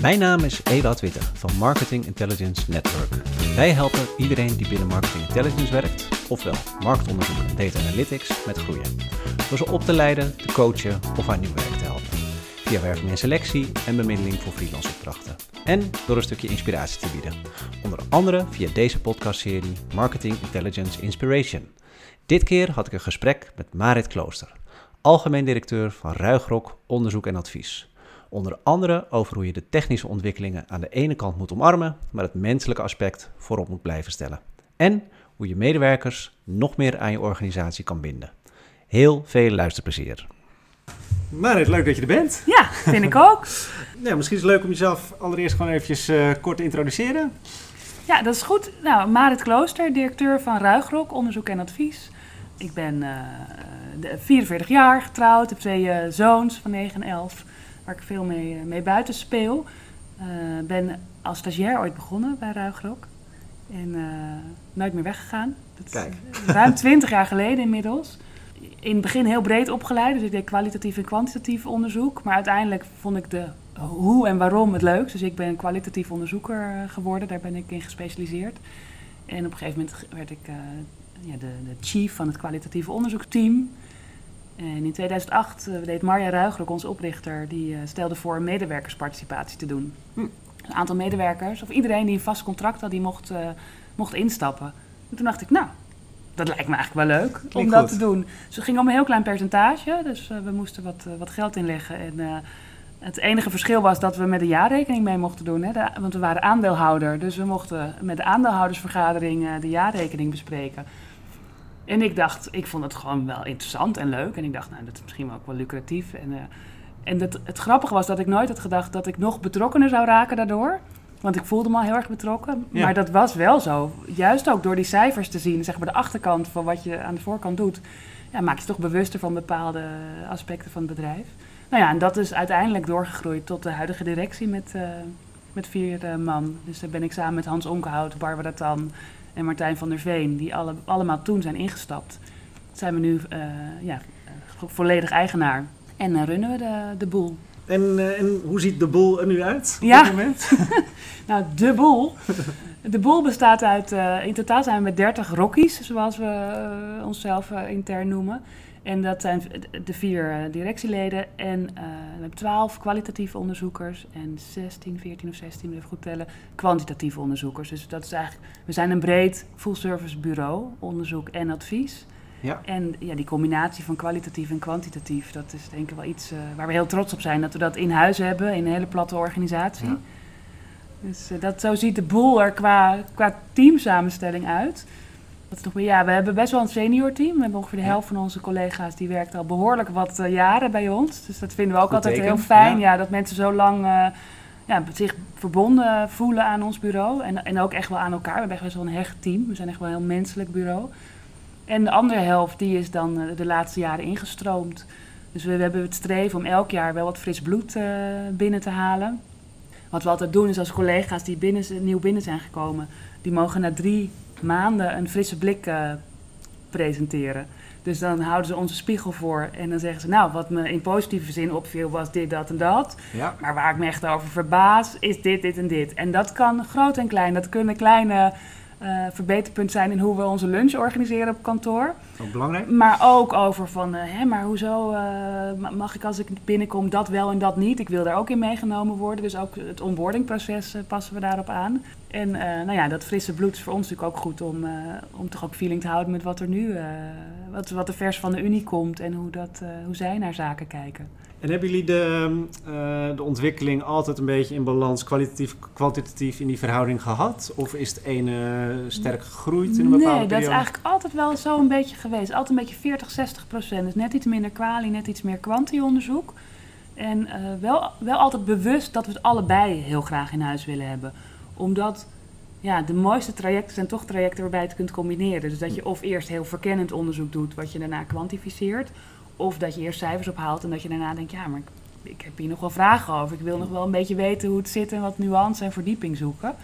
Mijn naam is Ewout Witte van Marketing Intelligence Network. Wij helpen iedereen die binnen Marketing Intelligence werkt, ofwel marktonderzoek en data analytics, met groeien. Door ze op te leiden, te coachen of aan nieuw werk te helpen. Via werving en selectie en bemiddeling voor freelance opdrachten. En door een stukje inspiratie te bieden. Onder andere via deze podcastserie Marketing Intelligence Inspiration. Dit keer had ik een gesprek met Marit Klooster, algemeen directeur van Ruigrok Onderzoek en Advies. Onder andere over hoe je de technische ontwikkelingen aan de ene kant moet omarmen, maar het menselijke aspect voorop moet blijven stellen. En hoe je medewerkers nog meer aan je organisatie kan binden. Heel veel luisterplezier. Marit, leuk dat je er bent. Ja, vind ik ook. Ja, misschien is het leuk om jezelf allereerst gewoon eventjes uh, kort te introduceren. Ja, dat is goed. Nou, Marit Klooster, directeur van Ruigrok, onderzoek en advies. Ik ben uh, 44 jaar, getrouwd, heb twee uh, zoons van 9 en 11 waar ik veel mee, eh, mee buiten speel. Uh, ben als stagiair ooit begonnen bij Ruigrok. En uh, nooit meer weggegaan. Dat Kijk. ruim twintig jaar geleden inmiddels. In het begin heel breed opgeleid. Dus ik deed kwalitatief en kwantitatief onderzoek. Maar uiteindelijk vond ik de hoe en waarom het leuk. Dus ik ben kwalitatief onderzoeker geworden. Daar ben ik in gespecialiseerd. En op een gegeven moment werd ik ja, de, de chief van het kwalitatieve onderzoeksteam. En in 2008 uh, eh, deed Marja Ruigrok, onze oprichter, die uh, stelde voor medewerkersparticipatie te doen. Hm. Een aantal medewerkers, of iedereen die een vast contract had, die mocht, uh, mocht instappen. En toen dacht ik, nou, dat lijkt me eigenlijk wel leuk om dat te doen. Dus het ging om een heel klein percentage, dus we moesten wat, wat geld inleggen. En het enige verschil was dat we met de jaarrekening mee mochten doen, hè, de, want we waren aandeelhouder. Dus we mochten met de aandeelhoudersvergadering de jaarrekening bespreken. En ik dacht, ik vond het gewoon wel interessant en leuk. En ik dacht, nou, dat is misschien wel ook wel lucratief. En, uh, en het, het grappige was dat ik nooit had gedacht dat ik nog betrokkener zou raken daardoor. Want ik voelde me al heel erg betrokken. Maar dat was wel zo. Juist ook door die cijfers te zien, zeg maar de achterkant van wat je aan de voorkant doet, ja, maak je toch bewuster van bepaalde aspecten van het bedrijf. Nou ja, en dat is uiteindelijk doorgegroeid tot de huidige directie met, uh, met vier uh, man. Dus daar ben ik samen met Hans Onkenhout, Barbara Tan, en Martijn van der Veen, die alle, allemaal toen zijn ingestapt, zijn we nu uh, ja, volledig eigenaar. En uh, runnen we de, de boel. En, uh, en, hoe ziet de boel er nu uit op ja. dit moment? nou, de boel. De boel bestaat uit, in totaal zijn we met 30 rockies, zoals we onszelf intern noemen. En dat zijn de vier eh, directieleden en uh, we hebben twaalf kwalitatieve onderzoekers en 16, 14 of 16, even goed tellen, kwantitatieve onderzoekers. Dus dat is eigenlijk, we zijn een breed full-service bureau, onderzoek en advies. Ja. En ja, die combinatie van kwalitatief en kwantitatief, dat is denk ik wel iets uh, waar we heel trots op zijn dat we dat in huis hebben in een hele platte organisatie. Ja. Dus uh, dat, zo ziet de boel er qua, qua teamsamenstelling uit. Wat is? Ja, we hebben best wel een senior team. We hebben ongeveer de helft van onze collega's die werkt al behoorlijk wat uh, jaren bij ons. Dus dat vinden we ook altijd heel fijn. Ja. dat mensen zo lang uh, ja, zich verbonden voelen aan ons bureau. En, en ook echt wel aan elkaar. We hebben echt best wel een hecht team. We zijn echt wel een heel menselijk bureau. En de andere helft die is dan uh, de laatste jaren ingestroomd. Dus we, we, hebben het streven om elk jaar wel wat fris bloed binnen te halen. Wat we altijd doen is als collega's die binnen, nieuw binnen zijn gekomen, die mogen na drie maanden een frisse blik uh, presenteren. Dus dan houden ze onze spiegel voor en dan zeggen ze, nou, wat me in positieve zin opviel was dit, dat en dat. Ja. Maar waar ik me echt over verbaas, is dit, dit en dit. En dat kan groot en klein. Dat kunnen kleine uh, verbeterpunt zijn in hoe we onze lunch organiseren op kantoor. Ook belangrijk. Maar ook over van, uh, hè, maar hoezo uh, mag ik als ik binnenkom dat wel en dat niet? Ik wil daar ook in meegenomen worden. Dus ook het onboardingproces passen we daarop aan. En nou ja, dat frisse bloed is voor ons natuurlijk ook goed om, om toch ook feeling te houden met wat er nu, wat, wat er vers van de Unie komt en hoe, dat, hoe zij naar zaken kijken. En hebben jullie de, uh, de ontwikkeling altijd een beetje in balans, kwalitatief, kwantitatief in die verhouding gehad? Of is het ene sterk gegroeid in een bepaalde nee, periode? Nee, dat is eigenlijk altijd wel zo een beetje geweest. Altijd een beetje 40, 60 procent. Dus net iets minder kwalie, net iets meer kwanti-onderzoek. En uh, wel, wel altijd bewust dat we het allebei heel graag in huis willen hebben. Omdat ja, de mooiste trajecten zijn toch trajecten waarbij je het kunt combineren. Dus dat je of eerst heel verkennend onderzoek doet, wat je daarna kwantificeert of dat je eerst cijfers ophaalt en dat je daarna denkt, ja, maar ik, ik, heb hier nog wel vragen over. Ik wil nog wel een beetje weten hoe het zit en wat nuance en verdieping zoeken.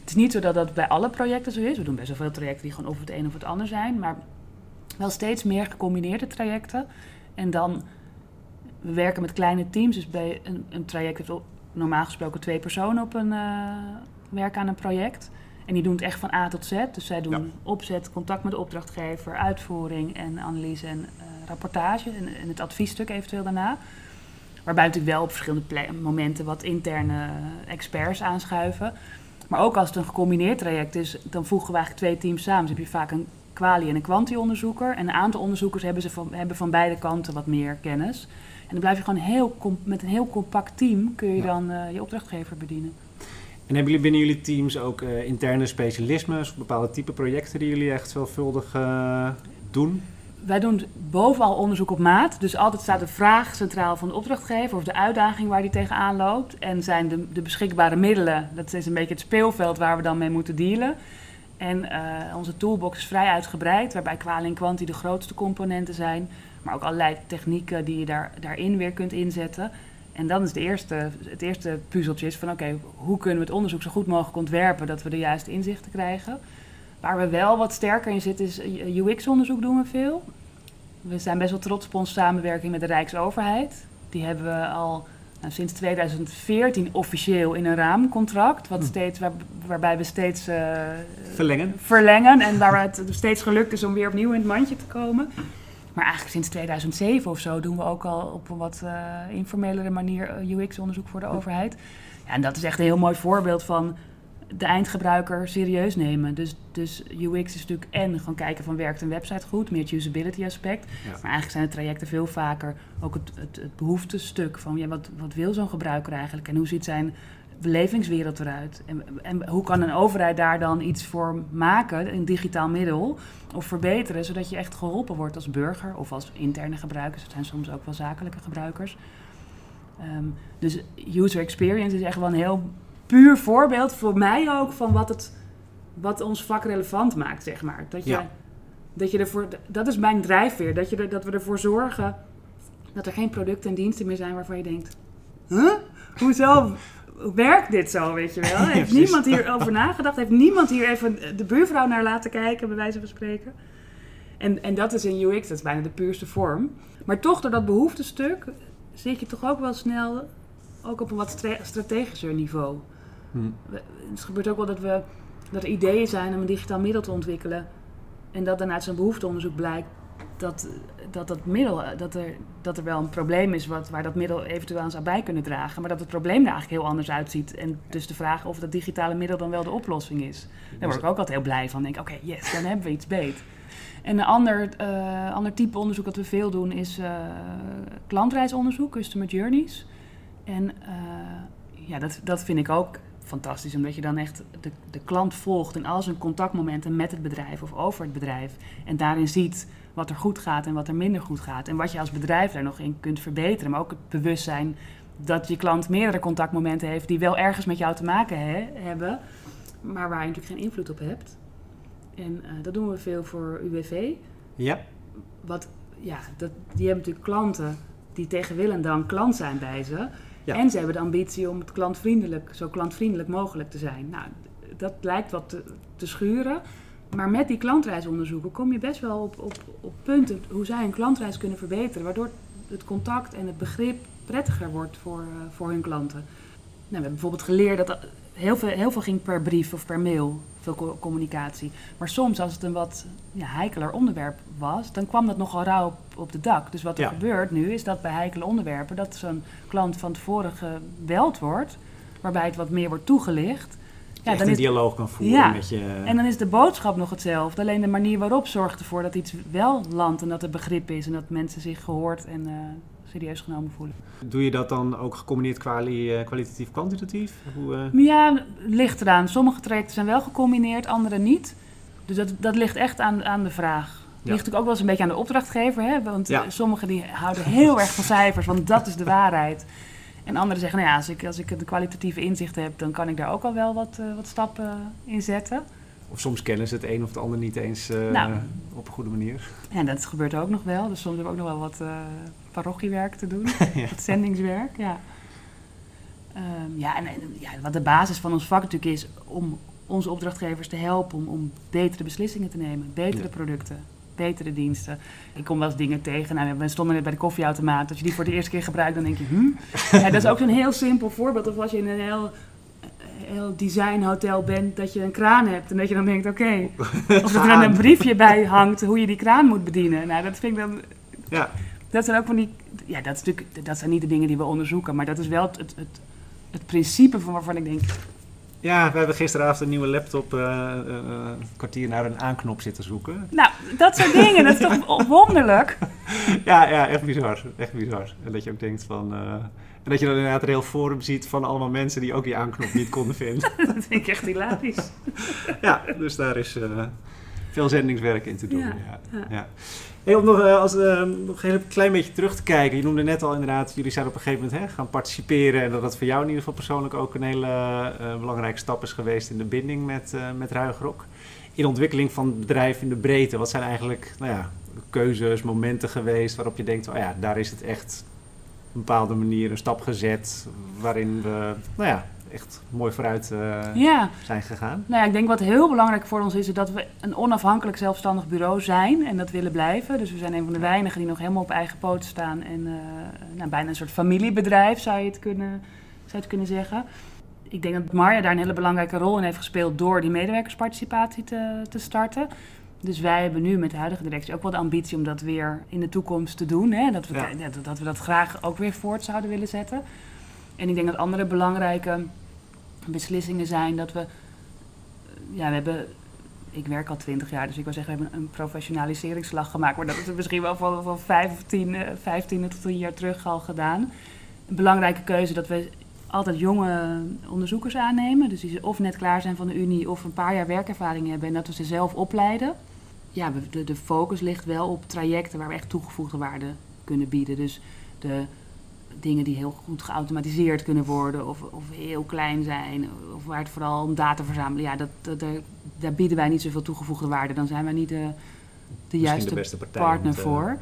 Het is niet zo dat dat bij alle projecten zo is. We doen best wel veel trajecten die gewoon of het een of het ander zijn. Maar wel steeds meer gecombineerde trajecten. En dan, we werken met kleine teams. Dus bij een, een traject heeft normaal gesproken twee personen op een uh, werk aan een project. En die doen het echt van A tot Z. Dus zij doen opzet, contact met de opdrachtgever, uitvoering en analyse en rapportage en, en, het adviesstuk eventueel daarna. Waarbij natuurlijk wel op verschillende momenten wat interne experts aanschuiven. Maar ook als het een gecombineerd traject is, dan voegen we eigenlijk twee teams samen. Dus heb je vaak een kwalie- en een kwanti-onderzoeker. En een aantal onderzoekers hebben, ze van, hebben van beide kanten wat meer kennis. En dan blijf je gewoon heel met een heel compact team kun je dan uh, je opdrachtgever bedienen. En hebben jullie binnen jullie teams ook uh, interne specialismes, bepaalde type projecten die jullie echt veelvuldig uh, doen? Wij doen bovenal onderzoek op maat. Dus altijd staat de vraag centraal van de opdrachtgever of de uitdaging waar die tegenaan loopt. En zijn de, de beschikbare middelen, dat is een beetje het speelveld waar we dan mee moeten dealen. En uh, onze toolbox is vrij uitgebreid, waarbij kwalie en kwanti de grootste componenten zijn. Maar ook allerlei technieken die je daar, daarin weer kunt inzetten. En dan is de eerste, het eerste puzzeltje is van oké, hoe kunnen we het onderzoek zo goed mogelijk ontwerpen dat we de juiste inzichten krijgen. Waar we wel wat sterker in zitten is UX-onderzoek doen we veel. We zijn best wel trots op onze samenwerking met de Rijksoverheid. Die hebben we al nou, sinds 2014 officieel in een raamcontract. Wat hm. steeds, waarbij we steeds uh, verlengen. verlengen. En waar het steeds gelukt is om weer opnieuw in het mandje te komen. Maar eigenlijk sinds 2007 of zo doen we ook al op een wat uh, informelere manier eh, UX-onderzoek voor de overheid. Ja, en dat is echt een heel mooi voorbeeld van de eindgebruiker serieus nemen. Dus, dus UX is natuurlijk en gewoon kijken van werkt een website goed, meer het usability aspect. Maar eigenlijk zijn de trajecten veel vaker ook het, het, het behoeftestuk van ja, wat, wat wil zo'n gebruiker eigenlijk en hoe ziet zijn belevingswereld eruit? En, en hoe kan een overheid daar dan iets voor maken, een digitaal middel, of verbeteren, zodat je echt geholpen wordt als burger of als interne gebruikers. Het zijn soms ook wel zakelijke gebruikers. Ehm, dus user experience is echt wel een heel puur voorbeeld voor mij ook van wat, het, wat ons vak relevant maakt, zeg maar. Dat je, dat je ervoor, dat is mijn drijfveer, dat, je er, dat we ervoor zorgen dat er geen producten en diensten meer zijn waarvan je denkt, huh? Hoezo werkt dit zo, weet je wel? Heeft niemand hierover nagedacht? Heeft niemand hier even de buurvrouw naar laten kijken, bij wijze van spreken? En, en dat is in UX, dat is bijna de puurste vorm. Maar toch, door dat behoeftestuk, zit je toch ook wel snel ook op een wat strategischer niveau. Hmm. Het gebeurt ook wel dat, we, dat er ideeën zijn om een digitaal middel te ontwikkelen. En dat dan uit zo'n behoefteonderzoek blijkt dat, dat, dat, middel, dat, er, dat er wel een probleem is wat, waar dat middel eventueel aan zou bij kunnen dragen. Maar dat het probleem er eigenlijk heel anders uitziet. En dus de vraag of dat digitale middel dan wel de oplossing is. Daar word ik ook altijd heel blij van. Denk oké, yes, dan hebben we iets beet. En een ander, uh, ander type onderzoek dat we veel doen is uh, klantreisonderzoek, customer journeys. En uh, ja, dat, dat vind ik ook fantastisch, omdat je dan echt de, de klant volgt in al zijn contactmomenten met het bedrijf of over het bedrijf. En daarin ziet wat er goed gaat en wat er minder goed gaat. En wat je als bedrijf daar nog in kunt verbeteren. Maar ook het bewustzijn dat je klant meerdere contactmomenten heeft die wel ergens met jou te maken hebben, maar waar je natuurlijk geen invloed op hebt. En uh, dat doen we veel voor UWV. Ja. Wat, ja, dat, die hebben natuurlijk klanten die tegen wil en dan klant zijn bij ze. En ze hebben de ambitie om het klantvriendelijk, zo klantvriendelijk mogelijk te zijn. Nou, dat lijkt wat te, schuren. Maar met die klantreisonderzoeken kom je best wel op, op, op punten hoe zij een klantreis kunnen verbeteren. Waardoor het contact en het begrip prettiger wordt voor, uh, voor hun klanten. Nou, we hebben bijvoorbeeld geleerd dat heel veel, heel veel ging per brief of per mail, veel communicatie. Maar soms, als het een wat ja, heikeler onderwerp was, dan kwam dat nogal rauw op, op de dak. Dus wat er gebeurt nu, is dat bij heikele onderwerpen, dat zo'n klant van tevoren gebeld wordt, waarbij het wat meer wordt toegelicht. Ja, dan een is, dialoog kan voeren ja, met je... En dan is de boodschap nog hetzelfde. Alleen de manier waarop zorgt ervoor dat iets wel landt en dat er begrip is en dat mensen zich gehoord en uh, serieus genomen voelen. Doe je dat dan ook gecombineerd kwali eh, kwalitatief-kwantitatief? Uh... Ja, ligt eraan. Sommige trajecten zijn wel gecombineerd, andere niet. Dus dat, dat ligt echt aan, aan de vraag. Ligt natuurlijk ook wel eens een beetje aan de opdrachtgever. Hè? Want ja. sommigen die houden heel erg van cijfers, want dat is de waarheid. En anderen zeggen, nou ja, als ik, als ik de kwalitatieve inzicht heb, dan kan ik daar ook al wel wat, uh, wat stappen in zetten. Of soms kennen ze het een of het ander niet eens uh, nou, op een goede manier. Ja, dat gebeurt ook nog wel. Dus soms hebben we ook nog wel wat uh, parochiewerk te doen. ja. Wat zendingswerk, ja. Um, ja, en, en, ja, wat de basis van ons vak natuurlijk is om onze opdrachtgevers te helpen om, om betere beslissingen te nemen, betere producten. betere diensten. Ik kom wel eens dingen tegen. Nou, we stonden net bij de koffieautomaat. Als je die voor de eerste keer gebruikt, dan denk je, hm? Ja, dat is ook zo'n heel simpel voorbeeld. Of als je in een heel, heel designhotel bent, dat je een kraan hebt. En dat je dan denkt, oké. of er dan een briefje bij hangt hoe je die kraan moet bedienen. Nou, dat vind ik dan... Ja. Dat zijn ook van die... Ja, dat, is natuurlijk, dat zijn niet de dingen die we onderzoeken. Maar dat is wel het, het, het, het principe van waarvan ik denk... Ja, we hebben gisteravond een nieuwe laptop uh, uh, een kwartier naar een aanknop zitten zoeken. Nou, dat soort dingen, dat is toch wonderlijk? ja, ja, echt bizar. Echt bizar. En dat je ook denkt van... Uh, en dat je dan inderdaad een heel forum ziet van allemaal mensen die ook die aanknop niet konden vinden. dat vind ik echt hilarisch. ja, dus daar is veel zendingswerk in te doen. Ja, ja. ja. Hey, om nog, als, uh, nog een klein beetje terug te kijken. Je noemde net al inderdaad, jullie zijn op een gegeven moment hè, gaan participeren. En dat dat voor jou in ieder geval persoonlijk ook een hele uh, belangrijke stap is geweest in de binding met, met Ruigrok. In de ontwikkeling van het bedrijf in de breedte. Wat zijn eigenlijk nou ja, keuzes, momenten geweest waarop je denkt, oh ja, daar is het echt bepaalde manier een stap gezet. Waarin we nou ja, echt mooi vooruit uh, ja. zijn gegaan. Nou ja, ik denk wat heel belangrijk voor ons is, is dat we een onafhankelijk zelfstandig bureau zijn en dat willen blijven. Dus we zijn een van de weinigen die nog helemaal op eigen poten staan en uh, nou, bijna een soort familiebedrijf zou je het kunnen, zou je het kunnen zeggen. Ik denk dat Marja daar een hele belangrijke rol in heeft gespeeld door die medewerkersparticipatie te, te starten. Dus wij hebben nu met de huidige directie ook wel de ambitie om dat weer in de toekomst te doen. Hè? Dat, we, ja. dat we dat graag ook weer voort zouden willen zetten. En ik denk dat andere belangrijke beslissingen zijn dat we. Ja, we hebben. Ik werk al twintig jaar, dus ik wil zeggen, we hebben een professionaliseringsslag gemaakt. Maar dat is misschien wel van, van 15, 15 tot een jaar terug al gedaan. Een belangrijke keuze dat we altijd jonge onderzoekers aannemen. Dus die of net klaar zijn van de Unie of een paar jaar werkervaring hebben en dat we ze zelf opleiden. Ja, de, de focus ligt wel op trajecten waar we echt toegevoegde waarde kunnen bieden. Dus de dingen die heel goed geautomatiseerd kunnen worden of, of heel klein zijn, of waar het vooral om data verzamelen, ja, dat, dat, daar bieden wij niet zoveel toegevoegde waarde. Dan zijn wij niet de, de juiste de partner voor.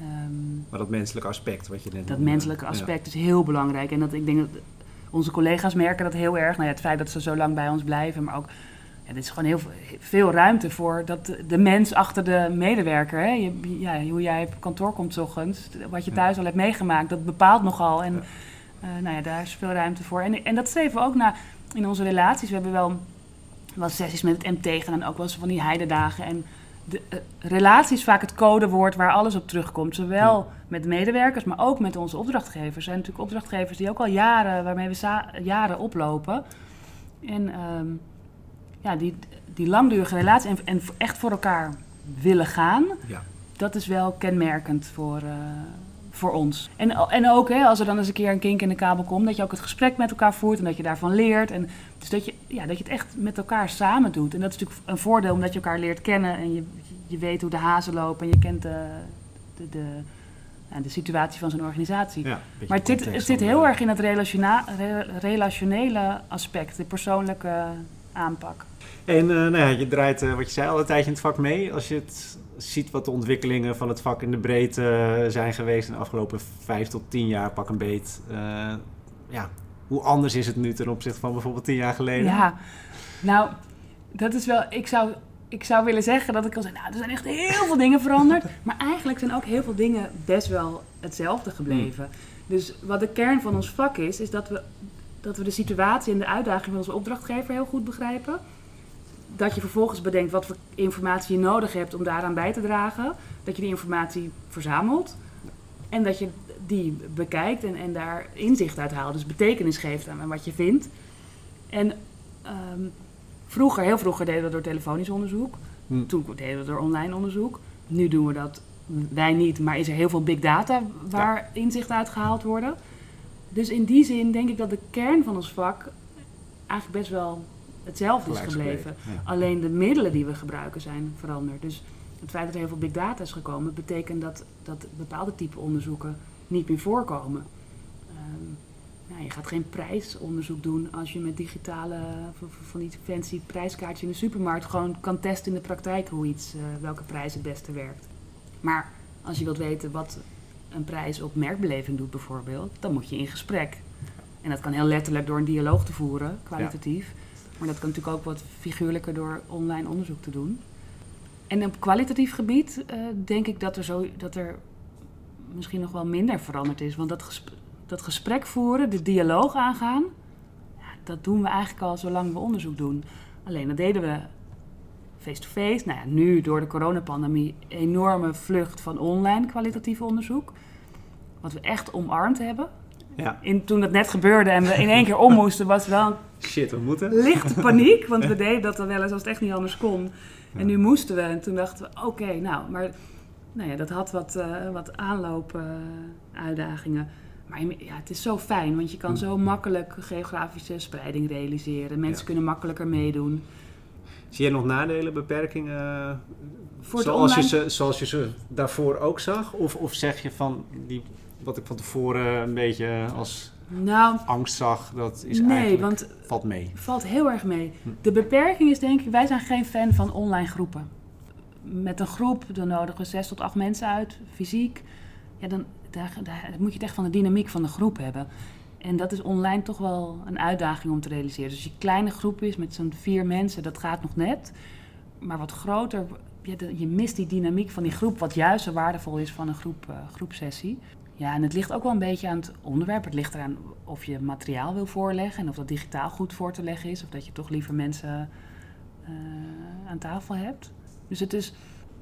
Um, maar dat menselijke aspect wat je net Dat menselijke aspect is heel belangrijk. En dat, ik denk dat onze collega's merken dat heel erg. Nou ja, het feit dat ze zo lang bij ons blijven, maar ook er is gewoon heel veel ruimte voor dat de mens achter de medewerker, hè, je, ja, hoe jij op kantoor komt ochtends, wat je thuis al hebt meegemaakt, dat bepaalt nogal. En uh, nou ja, daar is veel ruimte voor. En, en dat streven we ook naar in onze relaties. We hebben wel, wel sessies met het MT gedaan, ook wel eens van die heidedagen. En de uh, relatie is vaak het codewoord waar alles op terugkomt. Zowel met de medewerkers, maar ook met onze opdrachtgevers. Er zijn natuurlijk opdrachtgevers die ook al jaren, waarmee we jaren oplopen. En um, ja, die, die langdurige relatie en, en echt voor elkaar willen gaan, ja. dat is wel kenmerkend voor, uh, voor ons. En, en ook hè, als er dan eens een keer een kink in de kabel komt, dat je ook het gesprek met elkaar voert en dat je daarvan leert. En, dus dat je, ja, dat je het echt met elkaar samen doet. En dat is natuurlijk een voordeel omdat je elkaar leert kennen en je, je weet hoe de hazen lopen en je kent de, de, de, de situatie van zo'n organisatie. Ja, maar het zit, het zit heel erg in het relationele aspect, de persoonlijke aanpak. En uh, nou ja, je draait, uh, wat je zei, al een tijdje in het vak mee. Als je het ziet wat de ontwikkelingen van het vak in de breedte uh, zijn geweest in de afgelopen vijf tot tien jaar, pak een beet. ja, hoe anders is het nu ten opzichte van bijvoorbeeld tien jaar geleden? Ja, nou, dat is wel. Ik zou, ik zou willen zeggen dat ik al zei, nou, er zijn echt heel veel dingen veranderd. maar eigenlijk zijn ook heel veel dingen best wel hetzelfde gebleven. Hmm. Dus wat de kern van ons vak is, is dat we, dat we de situatie en de uitdaging van onze opdrachtgever heel goed begrijpen dat je vervolgens bedenkt wat voor informatie je nodig hebt om daaraan bij te dragen. Dat je die informatie verzamelt. En dat je die bekijkt en, en daar inzicht uit haalt. Dus betekenis geeft aan wat je vindt. En ehm, vroeger, heel vroeger deden we dat door telefonisch onderzoek. Hm. Toen deden we dat door online onderzoek. Nu doen we dat, wij niet, maar is er heel veel big data waar ja. inzicht uit gehaald worden. Dus in die zin denk ik dat de kern van ons vak eigenlijk best wel hetzelfde is gebleven. Alleen de middelen die we gebruiken zijn veranderd. Dus het feit dat er heel veel big data is gekomen, betekent dat, dat bepaalde type onderzoeken niet meer voorkomen. Um, nou, je gaat geen prijsonderzoek doen als je met digitale, van die fancy prijskaartjes in de supermarkt gewoon kan testen in de praktijk hoe iets, uh, welke prijs het beste werkt. Maar als je wilt weten wat een prijs op merkbeleving doet bijvoorbeeld, dan moet je in gesprek. En dat kan heel letterlijk door een dialoog te voeren, kwalitatief. Maar dat kan natuurlijk ook wat figuurlijker door online onderzoek te doen. En op kwalitatief gebied uh, denk ik dat er, zo, dat er misschien nog wel minder veranderd is. Want dat, gesprek, dat gesprek voeren, de dialoog aangaan, ja, dat doen we eigenlijk al zolang we onderzoek doen. Alleen dat deden we face-to-face. Nou ja, nu door de coronapandemie enorme vlucht van online kwalitatief onderzoek. Wat we echt omarmd hebben. Ja. In, toen dat net gebeurde en we in één keer om moesten, was wel Shit, we moeten. lichte paniek. Want we deden dat dan wel eens als het echt niet anders kon. En nu moesten we. En toen dachten we, oké, nou, maar nou ja, dat had wat, uh, wat aanloopuitdagingen. maar ja, het is zo fijn, want je kan zo makkelijk geografische spreiding realiseren. Mensen kunnen makkelijker meedoen. Zie je nog nadelen, beperkingen, Voor zoals, je ze, zoals je ze daarvoor ook zag? Of, of zeg je van, die, wat ik van tevoren een beetje als nou, angst zag, dat is nee, eigenlijk, want, valt mee? Valt heel erg mee. Hm. De beperking is denk ik, wij zijn geen fan van online groepen. Met een groep, dan nodigen we zes tot acht mensen uit, fysiek. Ja, dan daar, daar moet je het echt van de dynamiek van de groep hebben. En dat is online toch wel een uitdaging om te realiseren. Dus als je kleine groep is met zo'n vier mensen, dat gaat nog net. Maar wat groter, je, je mist die dynamiek van die groep, wat juist zo waardevol is van een groep, uh, groepsessie. Ja, en het ligt ook wel een beetje aan het onderwerp. Het ligt eraan of je materiaal wil voorleggen en of dat digitaal goed voor te leggen is. Of dat je toch liever mensen uh, aan tafel hebt. Dus het is,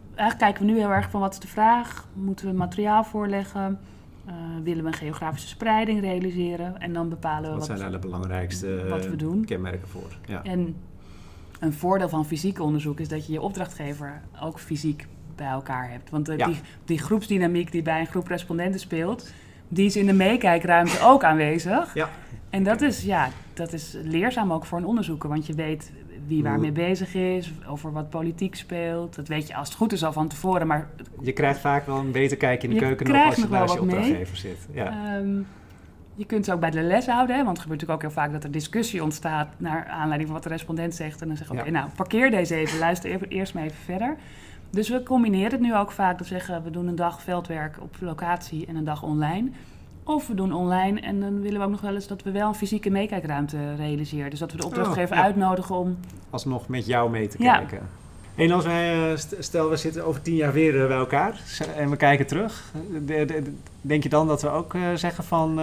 eigenlijk kijken we nu heel erg van wat is de vraag? Moeten we materiaal voorleggen? Uh, willen we een geografische spreiding realiseren? En dan bepalen we wat, wat zijn daar de belangrijkste wat we doen. kenmerken voor. Ja. En een voordeel van fysiek onderzoek is dat je je opdrachtgever ook fysiek bij elkaar hebt. Want uh, die, die groepsdynamiek die bij een groep respondenten speelt, die is in de meekijkruimte ook aanwezig. Ja. En dat is, ja, dat is leerzaam ook voor een onderzoeker, want je weet wie waarmee bezig is, over wat politiek speelt. Dat weet je als het goed is al van tevoren, maar... Je krijgt vaak wel een beter kijk in de keuken nog als je naast je opdrachtgever zit. Ja. Um, je kunt ze ook bij de les houden, hè, want het gebeurt natuurlijk ook heel vaak dat er discussie ontstaat naar aanleiding van wat de respondent zegt. En dan we, oké, nou, parkeer deze even, luister eerst maar even verder. Dus we combineren het nu ook vaak. Dat zeggen we doen een dag veldwerk op locatie en een dag online. Of we doen online en dan willen we ook nog wel eens dat we wel een fysieke meekijkruimte realiseren. Dus dat we de opdrachtgever oh, uitnodigen om... Alsnog met jou mee te kijken. En als wij, eh, stel we zitten over tien jaar weer eh, bij elkaar en we kijken terug. Denk je dan dat we ook eh, zeggen van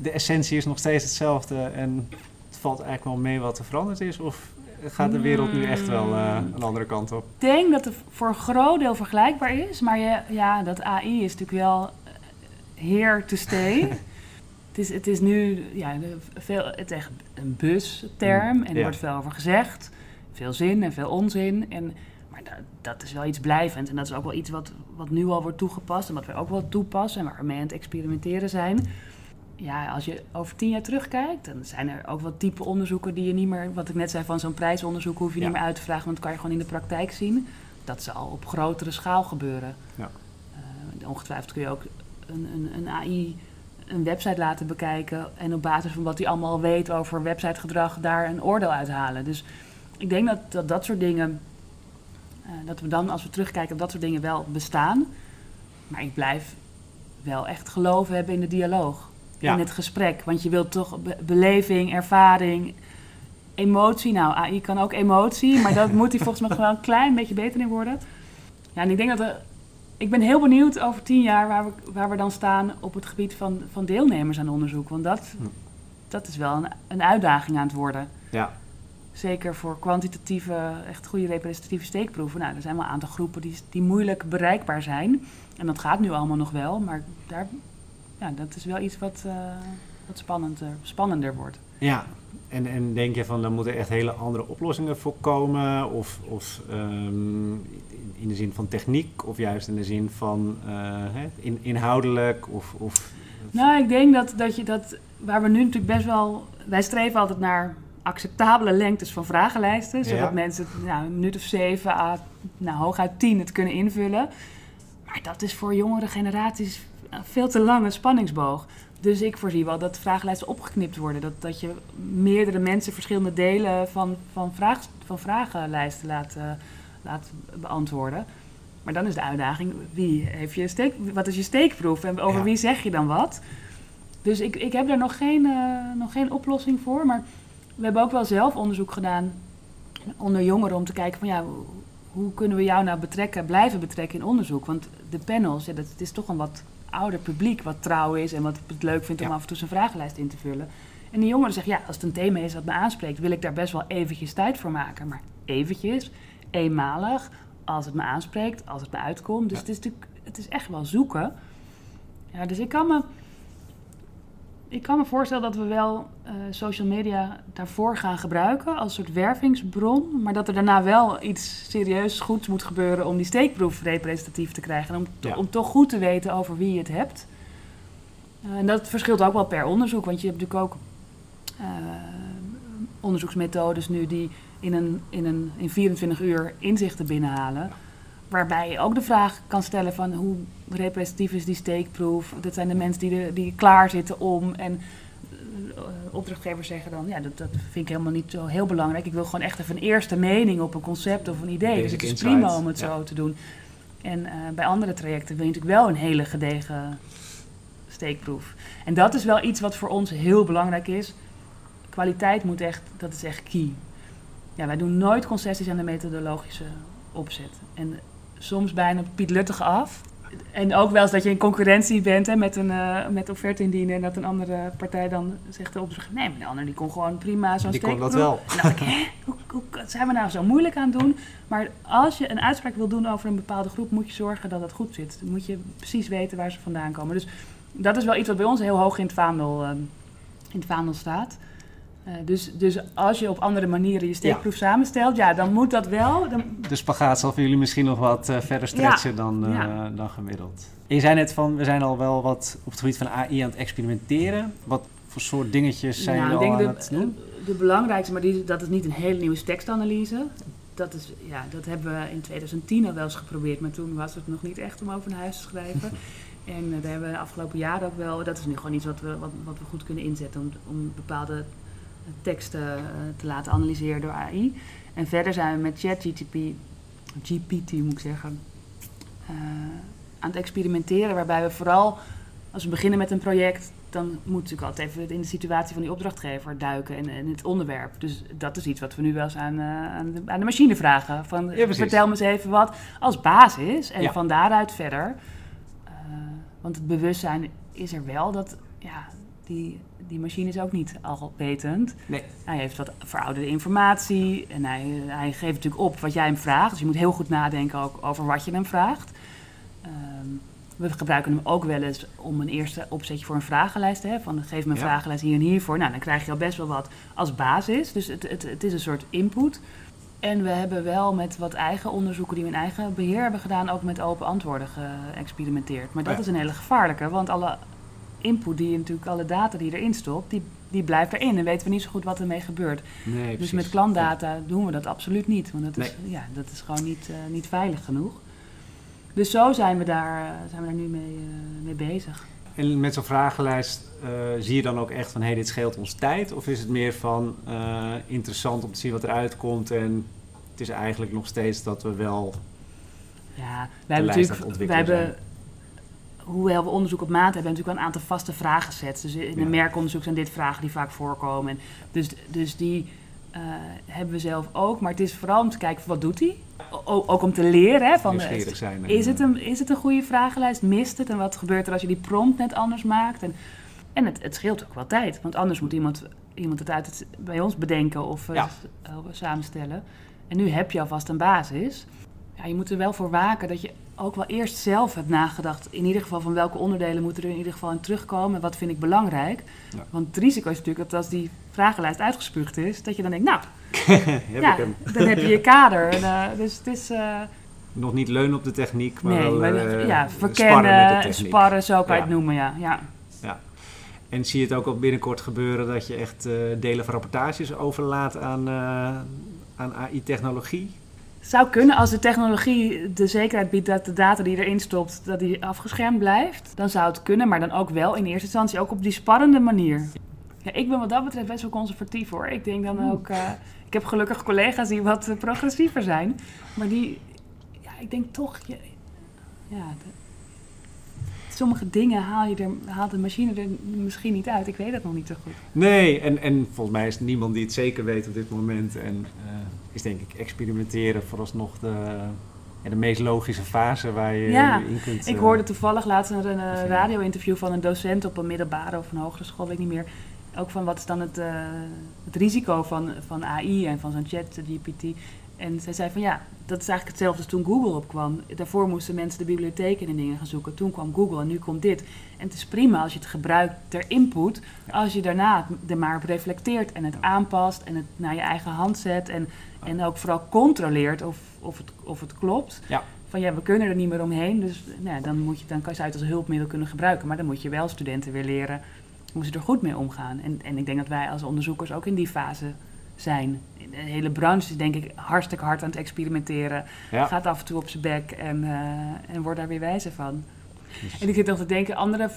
de essentie is nog steeds hetzelfde en het valt eigenlijk wel mee wat er veranderd is? Of gaat de wereld nu echt wel een andere kant op? Ik denk dat het voor een groot deel vergelijkbaar is. Maar je, ja, dat AI is natuurlijk wel here to stay. het, is, het is nu ja, veel, het is echt een busterm mm, en er wordt veel over gezegd. Veel zin en veel onzin. En, maar dat, dat, is wel iets blijvend. En dat is ook wel iets wat, wat nu al wordt toegepast en wat we ook wel toepassen en waar we mee aan het experimenteren zijn. Ja, als je over tien jaar terugkijkt, dan zijn er ook wat type onderzoeken die je niet meer, wat ik net zei van zo'n prijsonderzoek, hoef je niet meer uit te vragen, want dat kan je gewoon in de praktijk zien. Dat zal op grotere schaal gebeuren. Ja. Uh, ongetwijfeld kun je ook een, een, een AI een website laten bekijken en op basis van wat hij allemaal weet over websitegedrag daar een oordeel uithalen. Dus ik denk dat dat, dat soort dingen, uh, dat we dan als we terugkijken, dat soort dingen wel bestaan. Maar ik blijf wel echt geloven hebben in de dialoog, in het gesprek. Want je wilt toch beleving, ervaring, emotie. Nou, AI kan ook emotie, maar dat moet hij volgens mij wel een klein beetje beter in worden. Ja, en ik denk dat er ik ben heel benieuwd over tien jaar waar we, waar we dan staan op het gebied van, van deelnemers aan onderzoek. Want dat, dat is wel een, een uitdaging aan het worden. Ja. Zeker voor kwantitatieve, echt goede representatieve steekproeven. Nou, er zijn wel een aantal groepen die, die moeilijk bereikbaar zijn. En dat gaat nu allemaal nog wel, maar daar, ja, dat is wel iets wat, uh, wat spannender, spannender wordt. Ja, en, en denk je van, dan moeten echt hele andere oplossingen voorkomen? Of, of um, in de zin van techniek, of juist in de zin van uh, in, inhoudelijk? Of, of, nou, ik denk dat, dat je dat, waar we nu natuurlijk best wel, wij streven altijd naar acceptabele lengtes van vragenlijsten, zodat mensen nou, een minuut of zeven, à, nou, hooguit tien het kunnen invullen. Maar dat is voor jongere generaties veel te lange spanningsboog. Dus ik voorzie wel dat vragenlijsten opgeknipt worden. Dat, dat je meerdere mensen verschillende delen van, van, vraag, van vragenlijsten laat, uh, laat beantwoorden. Maar dan is de uitdaging, wie heeft je steek, wat is je steekproef en over wie zeg je dan wat? Dus ik, ik heb daar nog geen, uh, nog geen oplossing voor. Maar we hebben ook wel zelf onderzoek gedaan onder jongeren om te kijken van ja, hoe kunnen we jou nou betrekken, blijven betrekken in onderzoek? Want de panels, ja, dat, het is toch een wat ouder publiek wat trouw is en wat het leuk vindt om Ja. af en toe zijn vragenlijst in te vullen. En die jongeren zeggen, ja, als het een thema is wat me aanspreekt, wil ik daar best wel eventjes tijd voor maken. Maar eventjes, eenmalig, als het me aanspreekt, als het me uitkomt. Dus Ja. het, is natuurlijk, het is echt wel zoeken. Ja, dus ik kan me, ik kan me voorstellen dat we wel eh, social media daarvoor gaan gebruiken als soort wervingsbron. Maar dat er daarna wel iets serieus goeds moet gebeuren om die steekproef representatief te krijgen. En om, Ja. om toch goed te weten over wie je het hebt. Eh, en dat verschilt ook wel per onderzoek, want je hebt natuurlijk ook eh, onderzoeksmethodes nu die in, een, in, een, in 24 uur inzichten binnenhalen. Waarbij je ook de vraag kan stellen van hoe representatief is die steekproef? Dat zijn de mensen die, die klaar zitten om. En eh, opdrachtgevers zeggen dan, ja, dat, dat vind ik helemaal niet zo heel belangrijk. Ik wil gewoon echt even een eerste mening op een concept of een idee. dus het is insight, prima om het ja. zo te doen. En eh, bij andere trajecten wil je natuurlijk wel een hele gedegen steekproef. En dat is wel iets wat voor ons heel belangrijk is. Kwaliteit moet echt, dat is echt key. Ja, wij doen nooit concessies aan de methodologische opzet. En soms bijna Piet Luttig af. En ook wel eens dat je in concurrentie bent hè, met een uh, met offerte indienen... en dat een andere partij dan zegt de opdracht... nee, maar de ander die kon gewoon prima zo'n Die kon dat wel. En dan dacht ik, hè, hoe, hoe zijn we nou zo moeilijk aan het doen? Maar als je een uitspraak wil doen over een bepaalde groep... moet je zorgen dat het goed zit. Dan moet je precies weten waar ze vandaan komen. Dus dat is wel iets wat bij ons heel hoog in het vaandel, uh, in het vaandel staat... Uh, dus, dus als je op andere manieren je steekproef ja. samenstelt, ja, dan moet dat wel. Dan... De spagaat zal voor jullie misschien nog wat uh, verder stretchen ja. dan, uh, ja. dan gemiddeld. En je zei net van, we zijn al wel wat op het gebied van AI aan het experimenteren. Wat voor soort dingetjes zijn nou, jullie al aan de, het doen? De belangrijkste, maar die, dat is niet een hele nieuwe tekstanalyse. Dat, is, ja, dat hebben we in 2010 al wel eens geprobeerd, maar toen was het nog niet echt om over naar huis te schrijven. En daar hebben we de afgelopen jaren ook wel, dat is nu gewoon iets wat we, wat, wat we goed kunnen inzetten om, om bepaalde teksten uh, te laten analyseren door AI. En verder zijn we met ChatGPT, GPT moet ik zeggen, uh, aan het experimenteren. Waarbij we vooral, als we beginnen met een project, dan moet natuurlijk altijd even in de situatie van die opdrachtgever duiken en, en het onderwerp. Dus dat is iets wat we nu wel eens aan, uh, aan, de, aan de machine vragen. Van, ja, vertel me eens even wat als basis en ja. van daaruit verder. Uh, want het bewustzijn is er wel dat ja, die, die machine is ook niet alwetend. Nee. Hij heeft wat verouderde informatie en hij, hij geeft natuurlijk op wat jij hem vraagt. Dus je moet heel goed nadenken ook over wat je hem vraagt. Um, we gebruiken hem ook wel eens om een eerste opzetje voor een vragenlijst te hebben. Van geef me een ja. vragenlijst hier en hiervoor. Nou, dan krijg je al best wel wat als basis. Dus het, het, het is een soort input. En we hebben wel met wat eigen onderzoeken die we in eigen beheer hebben gedaan, ook met open antwoorden geëxperimenteerd. Maar dat Ja. is een hele gevaarlijke, want alle input die je natuurlijk, alle data die erin stopt, die, die blijft erin. En weten we niet zo goed wat ermee gebeurt. Nee, Dus met klantdata doen we dat absoluut niet. Want dat is, ja, dat is gewoon niet, uh, niet veilig genoeg. Dus zo zijn we daar, uh, zijn we daar nu mee, uh, mee bezig. En met zo'n vragenlijst uh, zie je dan ook echt van, hé, hey, dit scheelt ons tijd? Of is het meer van interessant om te zien wat eruit komt en het is eigenlijk nog steeds dat we wel ja, wij hebben natuurlijk, wij hebben, hoewel we onderzoek op maat hebben, hebben we natuurlijk wel een aantal vaste vragensets. Dus in ja. een merkonderzoek zijn dit vragen die vaak voorkomen. En dus, dus die uh, hebben we zelf ook. Maar het is vooral om te kijken, wat doet hij? Ook om te leren. Hè, van, zijn, is, het een, is het een goede vragenlijst? Mist het? En wat gebeurt er als je die prompt net anders maakt? En, en het, het scheelt ook wel tijd. Want anders moet iemand, iemand het uit het, bij ons bedenken of ja. uh, samenstellen. En nu heb je alvast een basis. Ja, je moet er wel voor waken dat je ook wel eerst zelf hebt nagedacht. In ieder geval van welke onderdelen moeten er in ieder geval in terugkomen. En wat vind ik belangrijk. Ja. Want het risico is natuurlijk dat als die vragenlijst uitgespuugd is, dat je dan denkt, nou, heb ja, ik hem. dan heb je je kader. En, uh, dus het is... Uh, Nog niet leunen op de techniek, maar nee, wel maar, uh, ja, sparren, verkennen, sparren, zo kan je het noemen, ja. ja. ja. En zie je het ook al binnenkort gebeuren dat je echt delen van rapportages overlaat aan, aan AI-technologie? Zou kunnen als de technologie de zekerheid biedt dat de data die erin stopt, dat die afgeschermd blijft. Dan zou het kunnen, maar dan ook wel in eerste instantie ook op die spannende manier. Ja, ik ben wat dat betreft best wel conservatief hoor. Ik denk dan ook, uh, ik heb gelukkig collega's die wat uh, progressiever zijn. Maar die, ja, ik denk toch, ja, de, sommige dingen haal je er, haalt de machine er misschien niet uit. Ik weet dat nog niet zo goed. Nee, en, en volgens mij is niemand die het zeker weet op dit moment. En, uh, is denk ik experimenteren vooralsnog de, ja, de meest logische fase waar je Ja, in kunt... Ik eh, hoorde toevallig laatst een eh, radio-interview van een docent op een middelbare of een hogere school, weet ik niet meer. Ook van wat is dan het, eh, het risico van, van AI en van zo'n chat, GPT. En zij zei van ja, dat is eigenlijk hetzelfde als toen Google opkwam. Daarvoor moesten mensen de bibliotheken en dingen gaan zoeken. Toen kwam Google en nu komt dit. En het is prima als je het gebruikt ter input. Ja. Als je daarna er maar op reflecteert en het aanpast en het naar je eigen hand zet. En, en ook vooral controleert of, of, het, of het klopt. Van ja, we kunnen er niet meer omheen. Dus nou, dan, moet je, dan kan je het als hulpmiddel kunnen gebruiken. Maar dan moet je wel studenten weer leren hoe ze er goed mee omgaan. En, en ik denk dat wij als onderzoekers ook in die fase zijn. De hele branche is denk ik hartstikke hard aan het experimenteren. Ja. Gaat af en toe op zijn bek en, eh, en wordt daar weer wijzer van. Dus- En ik zit nog te denken, andere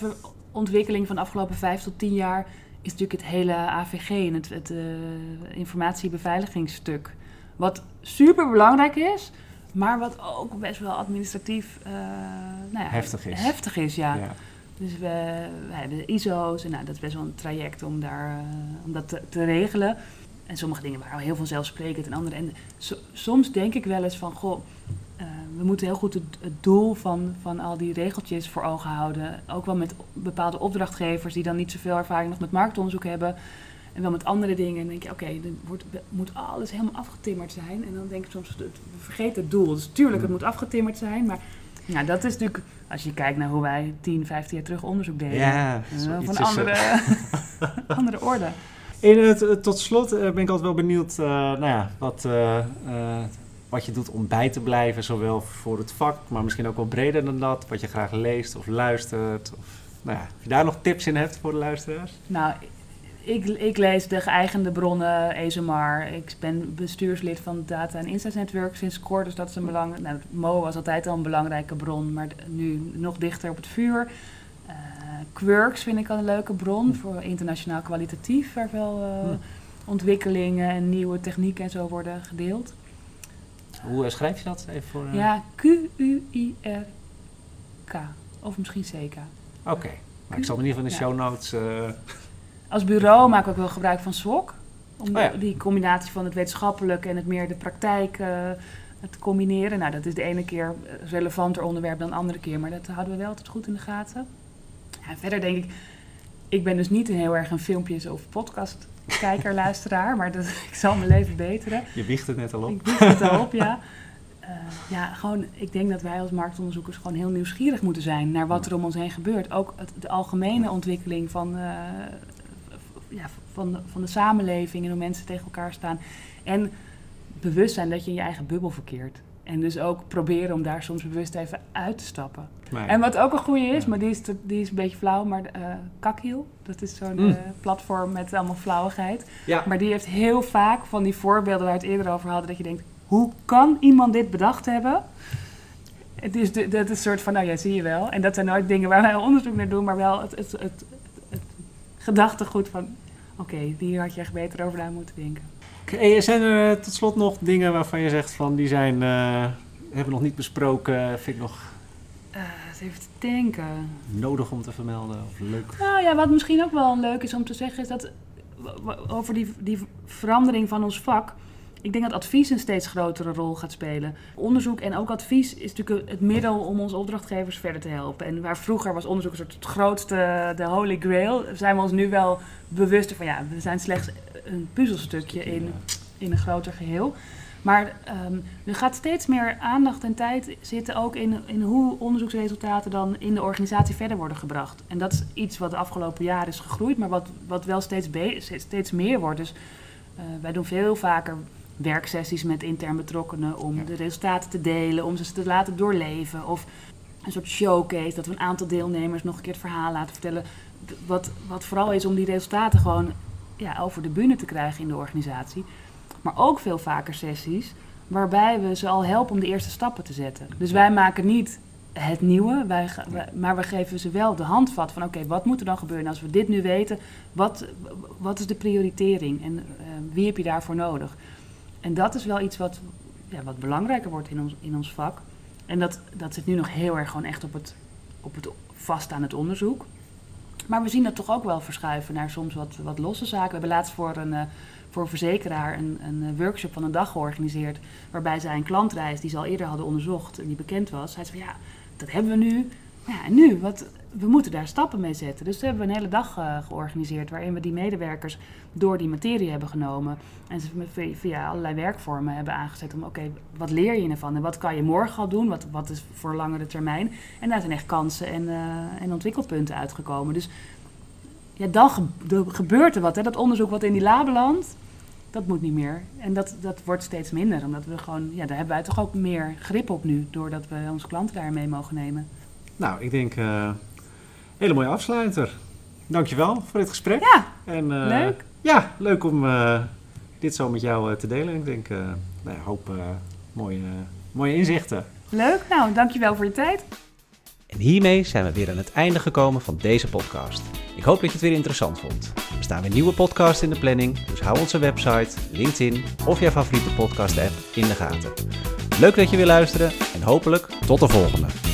ontwikkeling van de afgelopen vijf tot tien jaar is natuurlijk het hele AVG en het, het eh, informatiebeveiligingsstuk. Wat super belangrijk is, maar wat ook best wel administratief eh, nou ja, Heftig is. Heftig is, ja. ja. Dus we, we hebben ISO's en nou, dat is best wel een traject om, daar, om dat te, te regelen. En sommige dingen waren heel vanzelfsprekend en andere. En so- soms denk ik wel eens van, goh, eh, we moeten heel goed het, het doel van, van al die regeltjes voor ogen houden. Ook wel met bepaalde opdrachtgevers die dan niet zoveel ervaring nog met marktonderzoek hebben. En wel met andere dingen. En dan denk je, oké, dan wordt, moet alles helemaal afgetimmerd zijn. En dan denk ik soms, we vergeten het doel. Dus tuurlijk, het moet afgetimmerd zijn. Maar ja, dat is natuurlijk, als je kijkt naar hoe wij 10, 15 jaar terug onderzoek deden. Ja, zoiets van andere, eh, andere orde. Eh, tot slot eh, ben ik altijd wel benieuwd eh, nou ja, wat, wat je doet om bij te blijven, zowel voor het vak, maar misschien ook wel breder dan dat. Wat je graag leest of luistert. Of, nou ja, je daar nog tips in hebt voor de luisteraars? Nou, ik, ik lees de geëigende bronnen, ESMR. Ik ben bestuurslid van Data en Insights Network sinds kort. Dus dat is een belang. Nou, Mo was altijd al een belangrijke bron, maar nu nog dichter op het vuur. Eh Quirks vind ik al een leuke bron voor internationaal kwalitatief, waar veel eh, Hm. ontwikkelingen en nieuwe technieken en zo worden gedeeld. Hoe eh, schrijf je dat even voor? Ja, Q-U-I-R-K. Of misschien CK. Oké, maar ik zal in ieder geval in de Ja. show notes. Als bureau maken we ook wel gebruik van SWOC. Om Oh ja. die combinatie van het wetenschappelijke en het meer de praktijk te combineren. Nou, dat is de ene keer relevanter onderwerp dan de andere keer, maar dat houden we wel altijd goed in de gaten. En verder denk ik, ik ben dus niet een heel erg een filmpjes of podcast kijker, luisteraar, maar dat, ik zal mijn leven beteren. je wiegt het net al op. Ik doe het al op, ja. Eh, ja, gewoon, ik denk dat wij als marktonderzoekers gewoon heel nieuwsgierig moeten zijn naar wat er om ons heen gebeurt. Ook het, de algemene ontwikkeling van, eh, ja, van, van de samenleving en hoe mensen tegen elkaar staan. En bewust zijn dat je in je eigen bubbel verkeert. En dus ook proberen om daar soms bewust even uit te stappen. En wat ook een goede is, Ja. maar die is, te- die is een beetje flauw, maar eh Kakhiel, dat is zo'n Mm. eh, platform met allemaal flauwigheid. ja, Maar die heeft heel vaak van die voorbeelden waar we het eerder over hadden, dat je denkt, hoe kan iemand dit bedacht hebben? Het is, de, dat is een soort van, nou ja, zie je wel. En dat zijn nooit dingen waar wij onderzoek naar doen, maar wel het, het, het, het, gedachtegoed van, oké, hier had je echt beter over na moeten denken. Oké, zijn er eh, tot slot nog dingen waarvan je zegt van die zijn, eh, hebben we nog niet besproken, vind ik nog Eh, eens even te denken. nodig om te vermelden of leuk? Nou ja, wat misschien ook wel leuk is om te zeggen, is dat over die, die verandering van ons vak. Ik denk dat advies een steeds grotere rol gaat spelen. Onderzoek en ook advies is natuurlijk het middel om onze opdrachtgevers verder te helpen. En waar vroeger was onderzoek een soort het grootste, de holy grail, zijn we ons nu wel bewuster van ja, we zijn slechts een puzzelstukje in, in een groter geheel. Maar ehm, er gaat steeds meer aandacht en tijd zitten ook in, in hoe onderzoeksresultaten dan in de organisatie verder worden gebracht. En dat is iets wat de afgelopen jaren is gegroeid, maar wat, wat wel steeds, steeds meer wordt. Dus eh, wij doen veel vaker werksessies met intern betrokkenen om Ja. de resultaten te delen, om ze te laten doorleven. Of een soort showcase, dat we een aantal deelnemers nog een keer het verhaal laten vertellen. Wat, wat vooral is om die resultaten gewoon ja, over de bühne te krijgen in de organisatie. Maar ook veel vaker sessies waarbij we ze al helpen om de eerste stappen te zetten. Dus wij maken niet het nieuwe, wij, wij- maar we geven ze wel de handvat van oké, wat moet er dan gebeuren als we dit nu weten? Wat, wat is de prioritering en eh, wie heb je daarvoor nodig? En dat is wel iets wat, ja, wat belangrijker wordt in ons, in ons vak. En dat, dat zit nu nog heel erg gewoon echt op het, op het vast aan het onderzoek. Maar we zien dat toch ook wel verschuiven naar soms wat, wat losse zaken. We hebben laatst voor een, uh, voor een verzekeraar een, een workshop van een dag georganiseerd. Waarbij zij een klantreis die ze al eerder hadden onderzocht en die bekend was. Hij zei van ja, dat hebben we nu. Ja, en nu? Wat, we moeten daar stappen mee zetten. Dus we hebben een hele dag uh, georganiseerd waarin we die medewerkers door die materie hebben genomen. En ze via allerlei werkvormen hebben aangezet om, oké, wat leer je ervan? En wat kan je morgen al doen? Wat, wat is voor langere termijn? En daar zijn echt kansen en, uh, en ontwikkelpunten uitgekomen. Dus ja, dan gebeurt er wat. Hè? Dat onderzoek wat in die lab landt, dat moet niet meer. En dat, dat wordt steeds minder. Omdat we gewoon, ja, daar hebben wij toch ook meer grip op nu. Doordat we onze klanten daarmee mogen nemen. Nou, ik denk, uh, hele mooie afsluiter. Dankjewel voor dit gesprek. Ja, en, uh, leuk. Ja, leuk om uh, dit zo met jou te delen. Ik denk, nou, hoop mooie, mooie inzichten. Leuk, nou, dankjewel voor je tijd. En hiermee zijn we weer aan het einde gekomen van deze podcast. Ik hoop dat je het weer interessant vond. Er staan weer nieuwe podcasts in de planning, dus hou onze website, LinkedIn of jouw favoriete podcast app in de gaten. Leuk dat je weer luisterde en hopelijk tot de volgende.